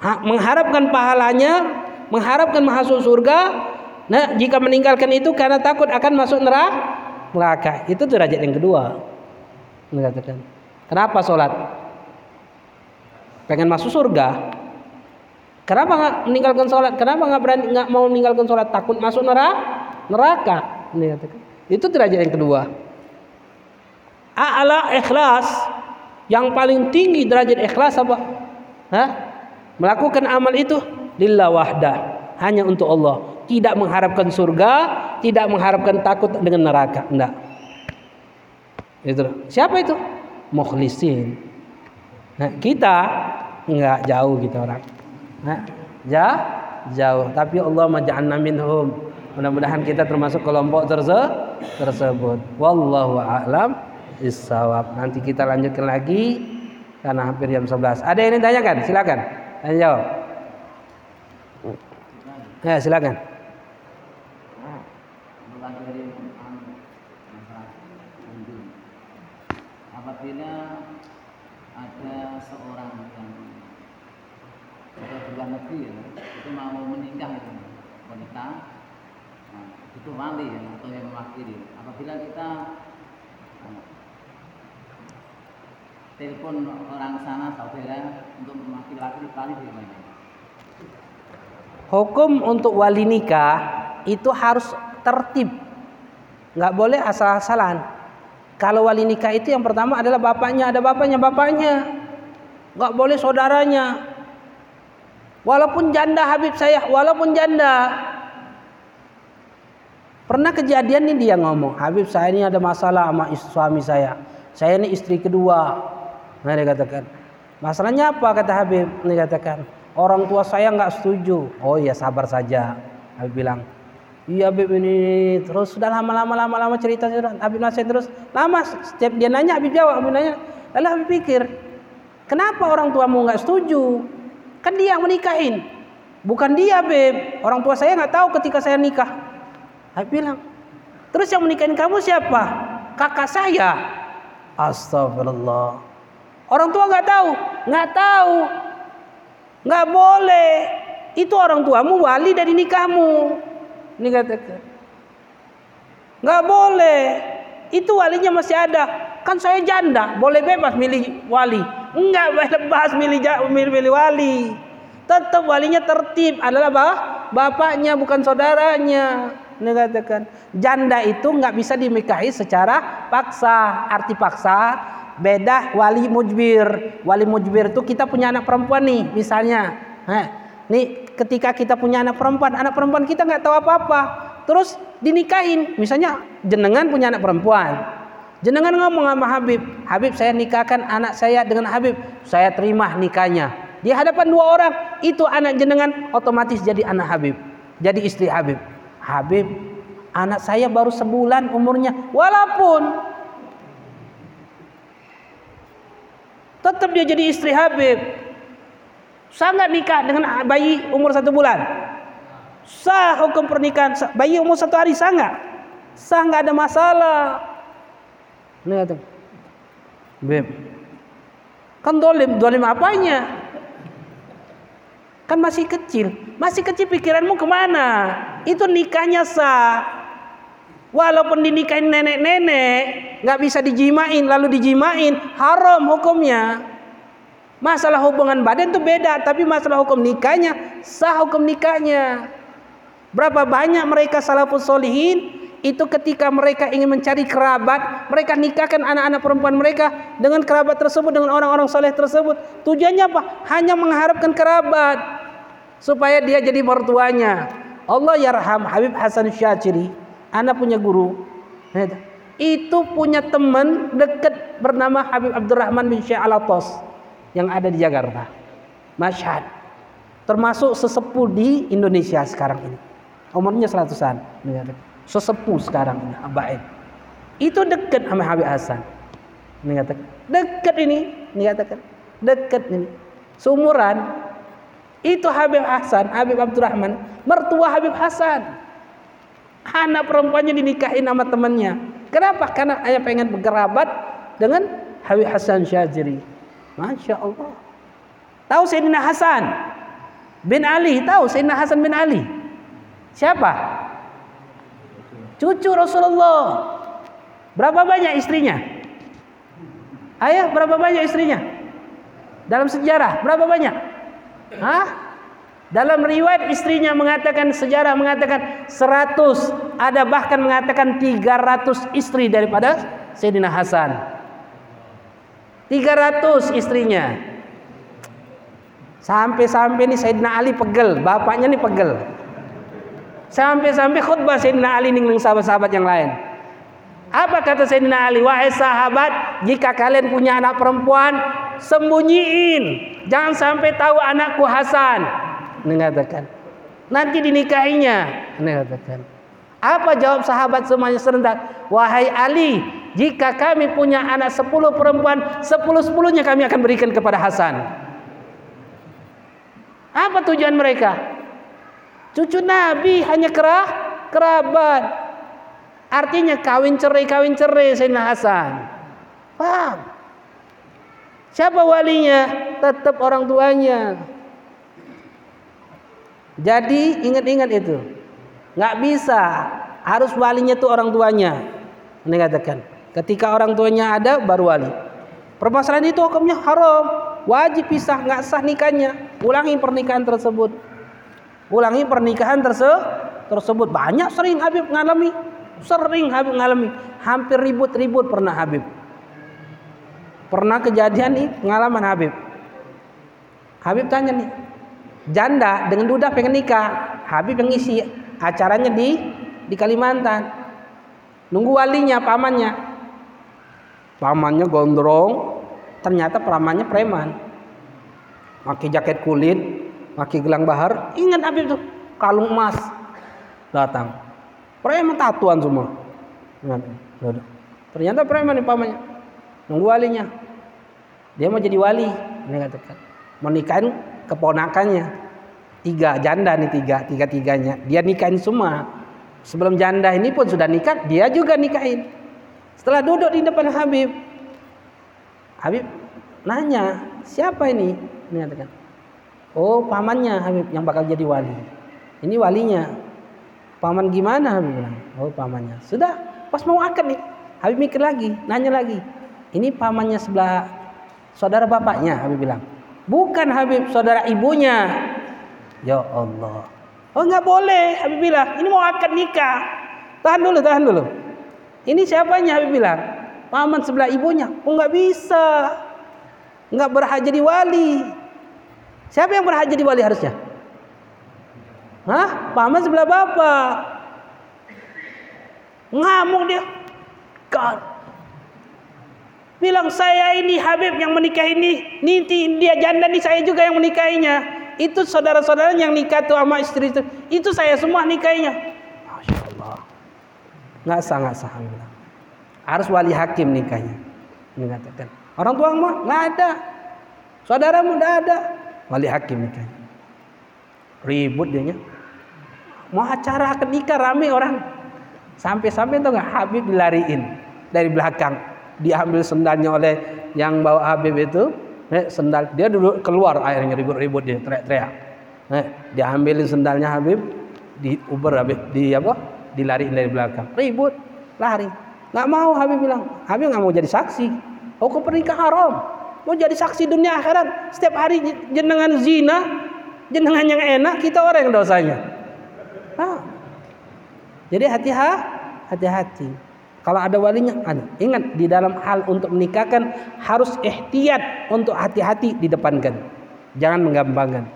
mengharapkan pahalanya, mengharapkan masuk surga. Nah, jika meninggalkan itu karena takut akan masuk neraka. Itu derajat yang kedua. Mengatakan. Kenapa sholat? Pengen masuk surga. Kenapa nggak meninggalkan sholat? Kenapa nggak berani nggak mau meninggalkan sholat? Takut masuk neraka. Neraka. Itu derajat yang kedua. A'la ikhlas. Yang paling tinggi derajat ikhlas apa? Hah? Melakukan amal itu lillah wahdah. Hanya untuk Allah. Tidak mengharapkan surga. Tidak mengharapkan takut dengan neraka. Enggak. Itu. Siapa itu? mukhlisin. Nah, kita enggak jauh kita orang. Nah, jauh, jauh. Tapi Allah maj'alna minhum. Mudah-mudahan kita termasuk kelompok terse tersebut. Wallahu a'lam bissawab. Nanti kita lanjutkan lagi karena hampir jam 11. Ada yang ditanyakan? Silakan. Jawab. Ya, silakan. apabila ada seorang yang sudah luar negeri ya, itu mau menikah itu wanita nah, itu wali ya, atau yang mewakili apabila kita nah, telepon orang sana saudara untuk mewakili laki wali bagaimana hukum untuk wali nikah itu harus tertib nggak boleh asal-asalan kalau wali nikah itu yang pertama adalah bapaknya, ada bapaknya, bapaknya. Enggak boleh saudaranya. Walaupun janda Habib saya, walaupun janda. Pernah kejadian ini dia ngomong, Habib saya ini ada masalah sama suami saya. Saya ini istri kedua. Nah dia katakan, masalahnya apa? kata Habib? Dia katakan, orang tua saya nggak setuju. Oh iya sabar saja. Habib bilang, Iya Habib ini terus sudah lama-lama lama-lama cerita sudah. Habib nasihat terus lama setiap dia nanya Habib jawab Habib nanya. Lalu Habib pikir kenapa orang tuamu nggak setuju? Kan dia yang menikahin. Bukan dia Habib. Orang tua saya nggak tahu ketika saya nikah. Habib bilang terus yang menikahin kamu siapa? Kakak saya. Astagfirullah orang tua nggak tahu nggak tahu nggak boleh itu orang tuamu wali dari nikahmu ini katakan. Nggak boleh. Itu walinya masih ada. Kan saya janda, boleh bebas milih wali. Enggak bebas milih milih, milih wali. Tetap walinya tertib adalah bah, bapaknya bukan saudaranya. Ini katakan janda itu nggak bisa dinikahi secara paksa. Arti paksa beda wali mujbir. Wali mujbir itu kita punya anak perempuan nih misalnya. Heh, nih ketika kita punya anak perempuan, anak perempuan kita nggak tahu apa-apa, terus dinikahin, misalnya jenengan punya anak perempuan, jenengan ngomong sama Habib, Habib saya nikahkan anak saya dengan Habib, saya terima nikahnya. Di hadapan dua orang, itu anak jenengan otomatis jadi anak Habib, jadi istri Habib. Habib, anak saya baru sebulan umurnya, walaupun tetap dia jadi istri Habib. Sah nggak nikah dengan bayi umur satu bulan? Sah hukum pernikahan bayi umur satu hari sah nggak? sah nggak ada masalah. Lihat, beb, kan dolim, dolim apanya? Kan masih kecil, masih kecil pikiranmu ke mana? Itu nikahnya sah. Walaupun dinikahin nenek-nenek, nggak bisa dijimain, lalu dijimain, haram hukumnya. Masalah hubungan badan itu beda, tapi masalah hukum nikahnya sah hukum nikahnya. Berapa banyak mereka salafus solihin itu ketika mereka ingin mencari kerabat, mereka nikahkan anak-anak perempuan mereka dengan kerabat tersebut dengan orang-orang soleh tersebut. Tujuannya apa? Hanya mengharapkan kerabat supaya dia jadi mertuanya. Allah yarham Habib Hasan Syaciri Anak punya guru. Itu punya teman dekat bernama Habib Abdurrahman bin Syekh Alatos yang ada di Jakarta. Masyad. Termasuk sesepuh di Indonesia sekarang ini. Umurnya seratusan. Sesepuh sekarang ini. Abaid. Itu dekat sama Habib Hasan. Ini katakan. Dekat ini. Ini katakan. Dekat ini. Seumuran. Itu Habib Hasan. Habib Abdurrahman. Mertua Habib Hasan. Anak perempuannya dinikahin sama temannya. Kenapa? Karena ayah pengen berkerabat dengan Habib Hasan Syaziri. Masya Allah. Tahu Sayyidina Hasan bin Ali? Tahu Sayyidina Hasan bin Ali? Siapa? Cucu Rasulullah. Berapa banyak istrinya? Ayah berapa banyak istrinya? Dalam sejarah berapa banyak? Hah? Dalam riwayat istrinya mengatakan sejarah mengatakan 100 ada bahkan mengatakan 300 istri daripada Sayyidina Hasan. 300 istrinya. Sampai-sampai nih Sayyidina Ali pegel, bapaknya nih pegel. Sampai-sampai khutbah Sayyidina Ali nih sahabat-sahabat yang lain. Apa kata Sayyidina Ali? Wahai sahabat, jika kalian punya anak perempuan, sembunyiin. Jangan sampai tahu anakku Hasan mengatakan. Nanti dinikahinya mengatakan. Apa jawab sahabat semuanya serentak? Wahai Ali jika kami punya anak sepuluh perempuan sepuluh sepuluhnya kami akan berikan kepada Hasan. Apa tujuan mereka? Cucu Nabi hanya kerah kerabat. Artinya kawin cerai kawin cerai Sayyidina Hasan. Paham siapa walinya? Tetap orang tuanya jadi ingat-ingat itu. Nggak bisa. Harus walinya itu orang tuanya. Ini katakan. Ketika orang tuanya ada baru wali. Permasalahan itu hukumnya haram. Wajib pisah, nggak sah nikahnya. Ulangi pernikahan tersebut. Ulangi pernikahan tersebut. Tersebut banyak sering Habib ngalami. Sering Habib ngalami. Hampir ribut-ribut pernah Habib. Pernah kejadian nih pengalaman Habib. Habib tanya nih, janda dengan duda pengen nikah. Habib yang ngisi acaranya di di Kalimantan. Nunggu walinya pamannya. Pamannya gondrong. Ternyata pamannya preman. Pakai jaket kulit pakai gelang bahar. Ingat Habib tuh kalung emas. Datang. Preman tatuan semua. Ternyata preman nih pamannya. Nunggu walinya. Dia mau jadi wali ini katakan. Menikahin keponakannya. Tiga janda nih tiga tiga tiganya. Dia nikahin semua. Sebelum janda ini pun sudah nikah dia juga nikahin. Setelah duduk di depan Habib Habib nanya siapa ini? Menyatakan oh pamannya Habib yang bakal jadi wali. Ini walinya. Paman gimana? Habib bilang. Oh pamannya. Sudah pas mau akad nih. Habib mikir lagi nanya lagi ini pamannya sebelah saudara bapaknya? Habib bilang Bukan Habib saudara ibunya. Ya Allah. Oh nggak boleh Habib bilang. Ini mau akad nikah. Tahan dulu, tahan dulu. Ini siapanya Habib bilang? Paman sebelah ibunya. Oh nggak bisa. Nggak berhak jadi wali. Siapa yang berhak jadi wali harusnya? Hah? Paman sebelah bapak. Ngamuk dia. God. Bilang saya ini Habib yang menikah ini, ninti dia janda nih saya juga yang menikahinya. Itu saudara-saudara yang nikah tuh sama istri itu, itu saya semua nikahinya. Masya Allah. Nggak sah, nggak sah. Harus wali hakim nikahnya. Mengatakan. Orang tua mah nggak ada. Saudaramu nggak ada. Wali hakim nikahnya. Ribut dia Mau acara nikah rame orang. Sampai-sampai tuh nggak Habib dilariin dari belakang. Diambil sendalnya oleh yang bawa Habib itu. Eh, sendal dia dulu keluar airnya ribut-ribut dia teriak-teriak. Eh, diambilin sendalnya Habib, di Uber Habib di apa? Dilariin dari belakang. Ribut, lari. Nggak mau Habib bilang. Habib nggak mau jadi saksi. Hukum pernikahan haram. Mau jadi saksi dunia akhirat. Setiap hari jenengan zina, jenengan yang enak, kita orang yang dosanya. Nah, jadi hati-hati, hati Kalau ada walinya, ada. Ingat di dalam hal untuk menikahkan harus ihtiyat untuk hati-hati di didepankan. Jangan menggampangkan.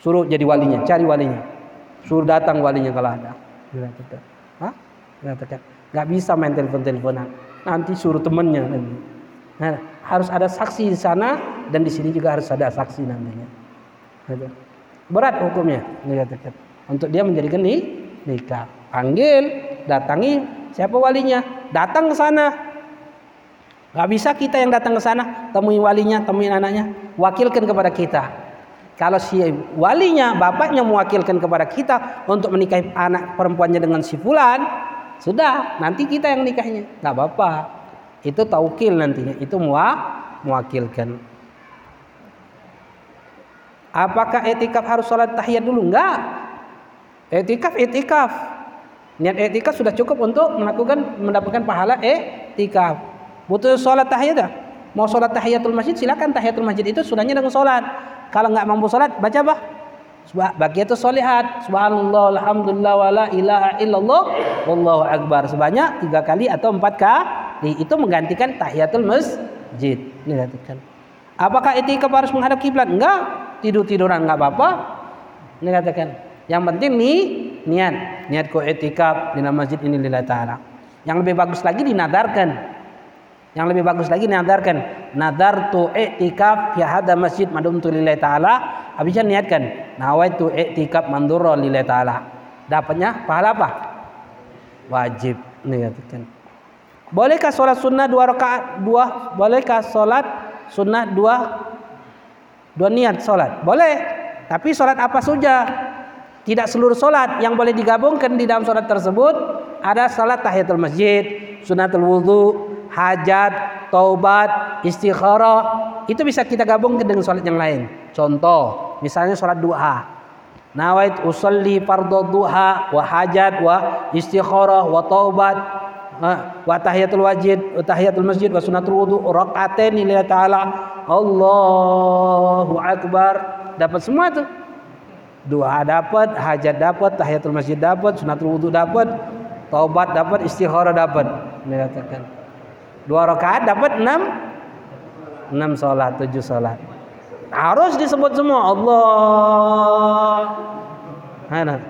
Suruh jadi walinya, cari walinya. Suruh datang walinya kalau ada. Hah? Dikatakan. Gak bisa main telepon-teleponan. Nanti suruh temennya. Nah, harus ada saksi di sana dan di sini juga harus ada saksi namanya. Berat hukumnya. Untuk dia menjadikan nikah panggil, datangi siapa walinya, datang ke sana. Gak bisa kita yang datang ke sana, temui walinya, temui anaknya, wakilkan kepada kita. Kalau si walinya, bapaknya mewakilkan kepada kita untuk menikahi anak perempuannya dengan si fulan, sudah, nanti kita yang nikahnya. Gak apa-apa. Itu taukil nantinya, itu mewakilkan. Apakah etikaf harus sholat tahiyat dulu? Enggak. Etikaf, etikaf. Niat etikaf sudah cukup untuk melakukan mendapatkan pahala etikaf. Butuh sholat tahiyat dah. Mau sholat tahiyatul masjid silakan tahiyatul masjid itu sunahnya dengan sholat. Kalau nggak mampu sholat baca apa? itu solihat subhanallah alhamdulillah wala ilaha illallah wallahu akbar. Sebanyak tiga kali atau empat kali. Itu menggantikan tahiyatul masjid. Ini apakah etikaf harus menghadap kiblat? Enggak tidur tiduran enggak apa-apa. Ini katakan yang penting nih niat, niat ko etikaf di masjid ini lillahi taala. Yang lebih bagus lagi dinadarkan. Yang lebih bagus lagi dinadarkan. Nadar tu etikaf fi hada masjid madum tu lillahi taala. Habisnya niatkan nawaitu etikaf mandurra lillahi taala. Dapatnya pahala apa? Wajib niatkan. Bolehkah sholat sunnah dua rakaat dua? Bolehkah sholat sunnah dua dua niat sholat? Boleh. Tapi sholat apa saja? Tidak seluruh solat yang boleh digabungkan di dalam solat tersebut ada salat tahiyatul masjid, sunatul wudhu, hajat, taubat, istikharah. Itu bisa kita gabungkan dengan solat yang lain. Contoh, misalnya solat duha. Nawait usalli fardhu duha wa hajat wa istikharah wa taubat wa tahiyatul wajid wa tahiyatul masjid wa sunatul wudhu rakaatain lillahi taala. Allahu akbar. Dapat semua tuh doa dapat, hajat dapat, tahiyatul masjid dapat, sunatul wudhu dapat, taubat dapat, istikharah dapat. Dikatakan. Dua rakaat dapat enam, enam sholat, tujuh sholat. Harus disebut semua Allah. Mana?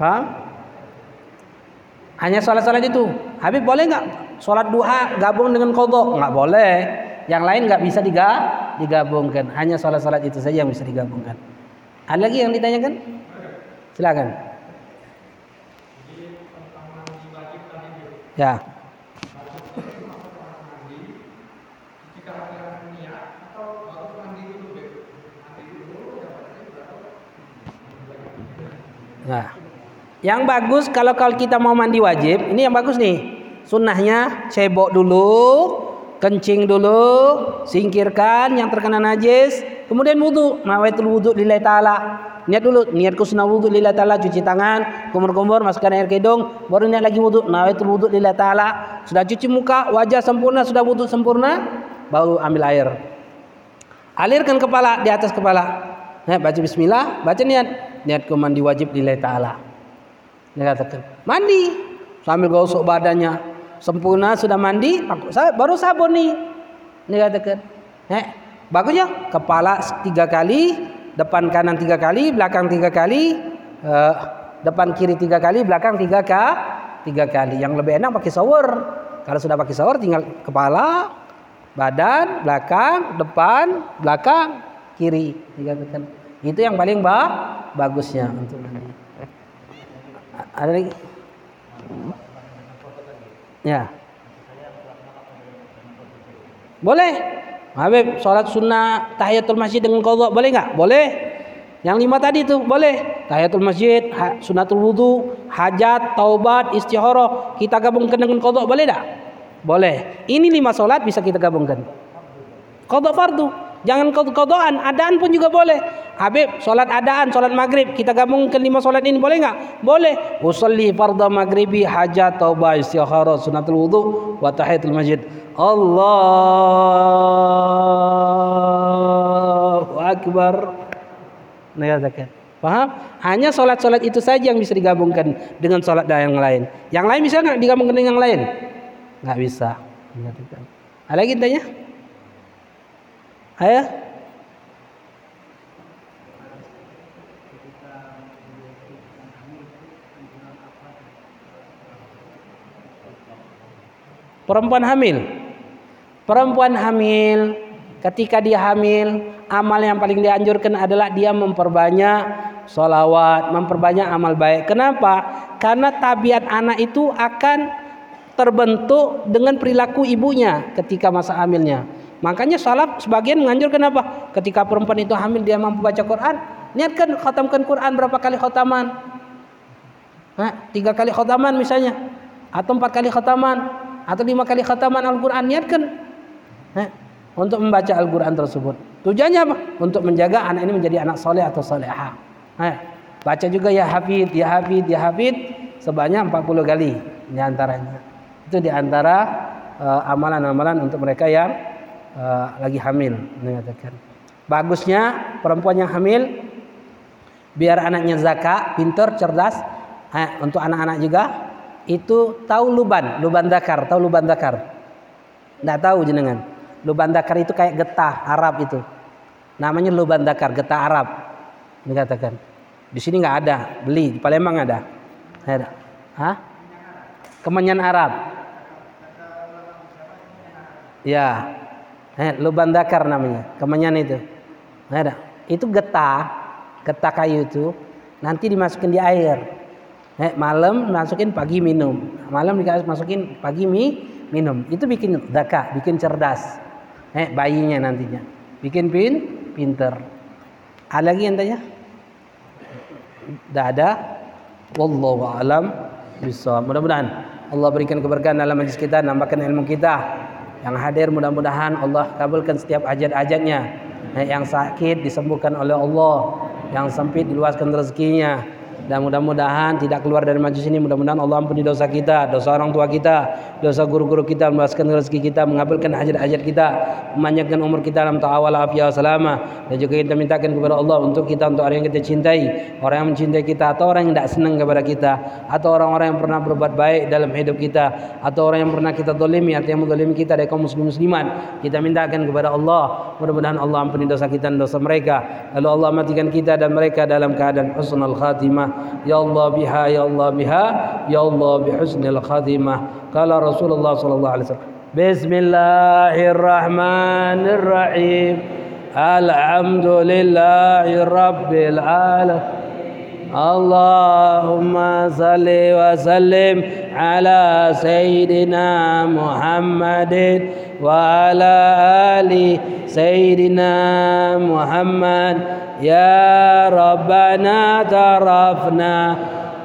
Paham? Hanya sholat-sholat itu. Habib boleh nggak sholat duha gabung dengan kodok? Nggak boleh. Yang lain nggak bisa digabungkan. Hanya sholat-sholat itu saja yang bisa digabungkan. Ada lagi yang ditanyakan? Silakan. Ya. Nah, yang bagus kalau kalau kita mau mandi wajib, ini yang bagus nih. Sunnahnya cebok dulu, kencing dulu, singkirkan yang terkena najis, kemudian wudhu, nawaitul wudhu lillahi ta'ala. Niat dulu, niatku sunnah wudhu lillahi ta'ala, cuci tangan, kumur-kumur, masukkan air ke hidung, baru niat lagi wudhu, nawaitul wudhu lillahi ta'ala. Sudah cuci muka, wajah sempurna, sudah wudhu sempurna, baru ambil air. Alirkan kepala di atas kepala. Nah, baca bismillah, baca niat. Niatku mandi wajib lillahi ta'ala. Dia katakan, mandi sambil gosok badannya, sempurna sudah mandi baru sabun nih. Ini katakan eh bagusnya kepala tiga kali depan kanan tiga kali belakang tiga kali uh, depan kiri tiga kali belakang tiga k tiga kali. Yang lebih enak pakai shower. Kalau sudah pakai shower tinggal kepala badan belakang depan belakang kiri. Dikatakan itu yang paling ba bagusnya untuk ada lagi Ya. Boleh. Habib sholat sunnah tahiyatul masjid dengan kodok boleh nggak? Boleh. Yang lima tadi itu boleh. Tahiyatul masjid, sunatul wudu, hajat, taubat, istikharah. Kita gabungkan dengan kodok boleh tak? Boleh. Ini lima solat bisa kita gabungkan. Kodok fardu. Jangan kodokan, adaan pun juga boleh. Habib, solat adaan, solat maghrib, kita gabungkan lima solat ini boleh nggak? Boleh. Usolli fardhu maghribi, hajat, taubah, istikharah, sunatul wudu, wa tahiyatul masjid. Allahu akbar. Mengatakan. Paham? Hanya solat-solat itu saja yang bisa digabungkan dengan solat yang lain. Yang lain bisa nggak digabungkan dengan yang lain? Nggak bisa. Ada lagi tanya? Ayo. Perempuan hamil. Perempuan hamil ketika dia hamil amal yang paling dianjurkan adalah dia memperbanyak solawat, memperbanyak amal baik. Kenapa? Karena tabiat anak itu akan terbentuk dengan perilaku ibunya ketika masa hamilnya. Makanya salaf sebagian menganjurkan apa? Ketika perempuan itu hamil dia mampu baca Quran, niatkan khatamkan Quran berapa kali khataman? Nah, tiga kali khataman misalnya, atau empat kali khataman, atau lima kali khataman Al-Quran niatkan. Nah, untuk membaca Al-Quran tersebut. Tujuannya apa? Untuk menjaga anak ini menjadi anak soleh atau soleha. Nah, baca juga ya hafid, ya hafid, ya hafid sebanyak 40 kali di antaranya. Itu di antara uh, amalan-amalan untuk mereka yang uh, lagi hamil mengatakan. Bagusnya perempuan yang hamil biar anaknya zakat, pintar, cerdas. Nah, untuk anak-anak juga itu tahu luban, luban dakar, tahu luban dakar. Tidak tahu jenengan. Luban dakar itu kayak getah Arab itu. Namanya luban dakar, getah Arab. Dikatakan. Di sini nggak ada, beli di Palembang ada. Ada. Hah? Kemenyan Arab. Ya. Eh, luban dakar namanya, kemenyan itu. Ada. Itu getah, getah kayu itu nanti dimasukin di air. Eh, malam masukin pagi minum. Malam dikasih masukin pagi mie minum. Itu bikin daka, bikin cerdas eh bayinya nantinya bikin pin pinter ada lagi yang tanya tidak ada wallahu alam bisa mudah-mudahan Allah berikan keberkahan dalam majlis kita nambahkan ilmu kita yang hadir mudah-mudahan Allah kabulkan setiap ajat-ajatnya. Yang sakit disembuhkan oleh Allah. Yang sempit diluaskan rezekinya dan mudah-mudahan tidak keluar dari majlis ini. Mudah-mudahan Allah ampuni dosa kita dosa orang tua kita dosa guru-guru kita meluaskan rezeki kita mengabulkan hajat-hajat kita memanjangkan umur kita dalam ta'awal afiyah selama dan juga kita mintakan kepada Allah untuk kita untuk orang yang kita cintai orang yang mencintai kita atau orang yang tidak senang kepada kita atau orang-orang yang pernah berbuat baik dalam hidup kita atau orang yang pernah kita dolimi atau yang mendolimi kita dari kaum muslim musliman kita mintakan kepada Allah mudah-mudahan Allah ampuni dosa kita dan dosa mereka. Lalu Allah matikan kita dan mereka dalam keadaan husnul khatimah يا الله بها يا الله بها يا الله بحسن الخاتمة قال رسول الله صلى الله عليه وسلم بسم الله الرحمن الرحيم. الحمد لله رب العالمين. اللهم صل وسلم على سيدنا محمد وعلى آل سيدنا محمد يا ربنا اعترفنا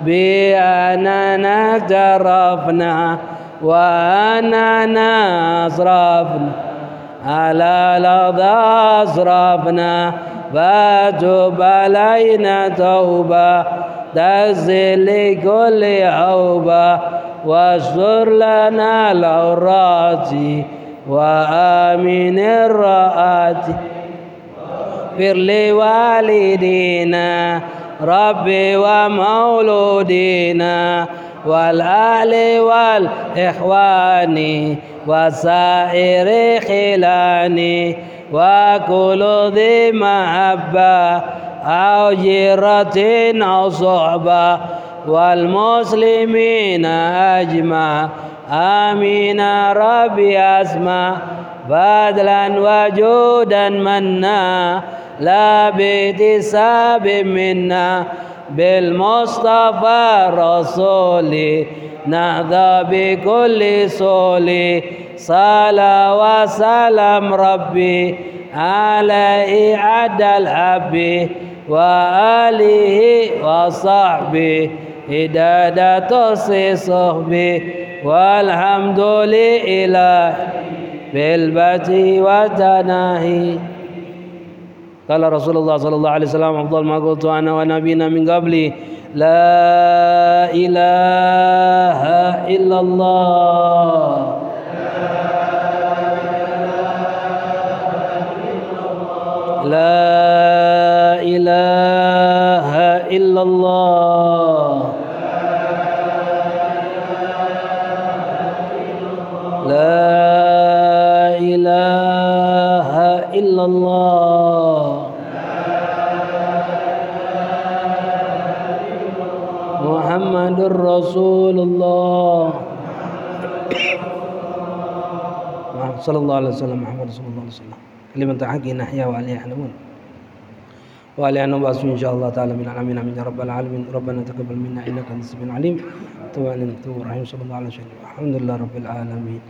بأننا اعترفنا وأننا أسرفنا على لظى أسرفنا فتب علينا توبة. تغسل لكل عوبة واستر لنا العورات وآمن الرآت اغفر لوالدينا ربي ومولودينا والآل والإخوان وسائر خلاني وكل ذي محبة أو جرة أو صحبة والمسلمين أجمع. آمين ربي أسمع. بدلا وجودا منا. لا باكتساب منا بالمصطفى رسولي نهضى بكل سولي صلى وسلم ربي على إعد الحب وآله وصحبه. هدادة صحبه والحمد لله بالبت وتناهي. قال رسول الله صلى الله عليه وسلم أفضل ما قلت أنا ونبينا من قبلي لا إله إلا الله. لا إله إلا الله. لا إله إلا الله. محمد رسول الله. صلى الله عليه وسلم محمد صلى الله عليه وسلم. كلمة حق نحيا وعليها يحلمون وعليها نبعث إن شاء الله تعالى من العالمين يا رب العالمين ربنا تقبل منا إنك أنت السميع العليم توب رحيم صلى الله عليه وسلم الحمد لله رب العالمين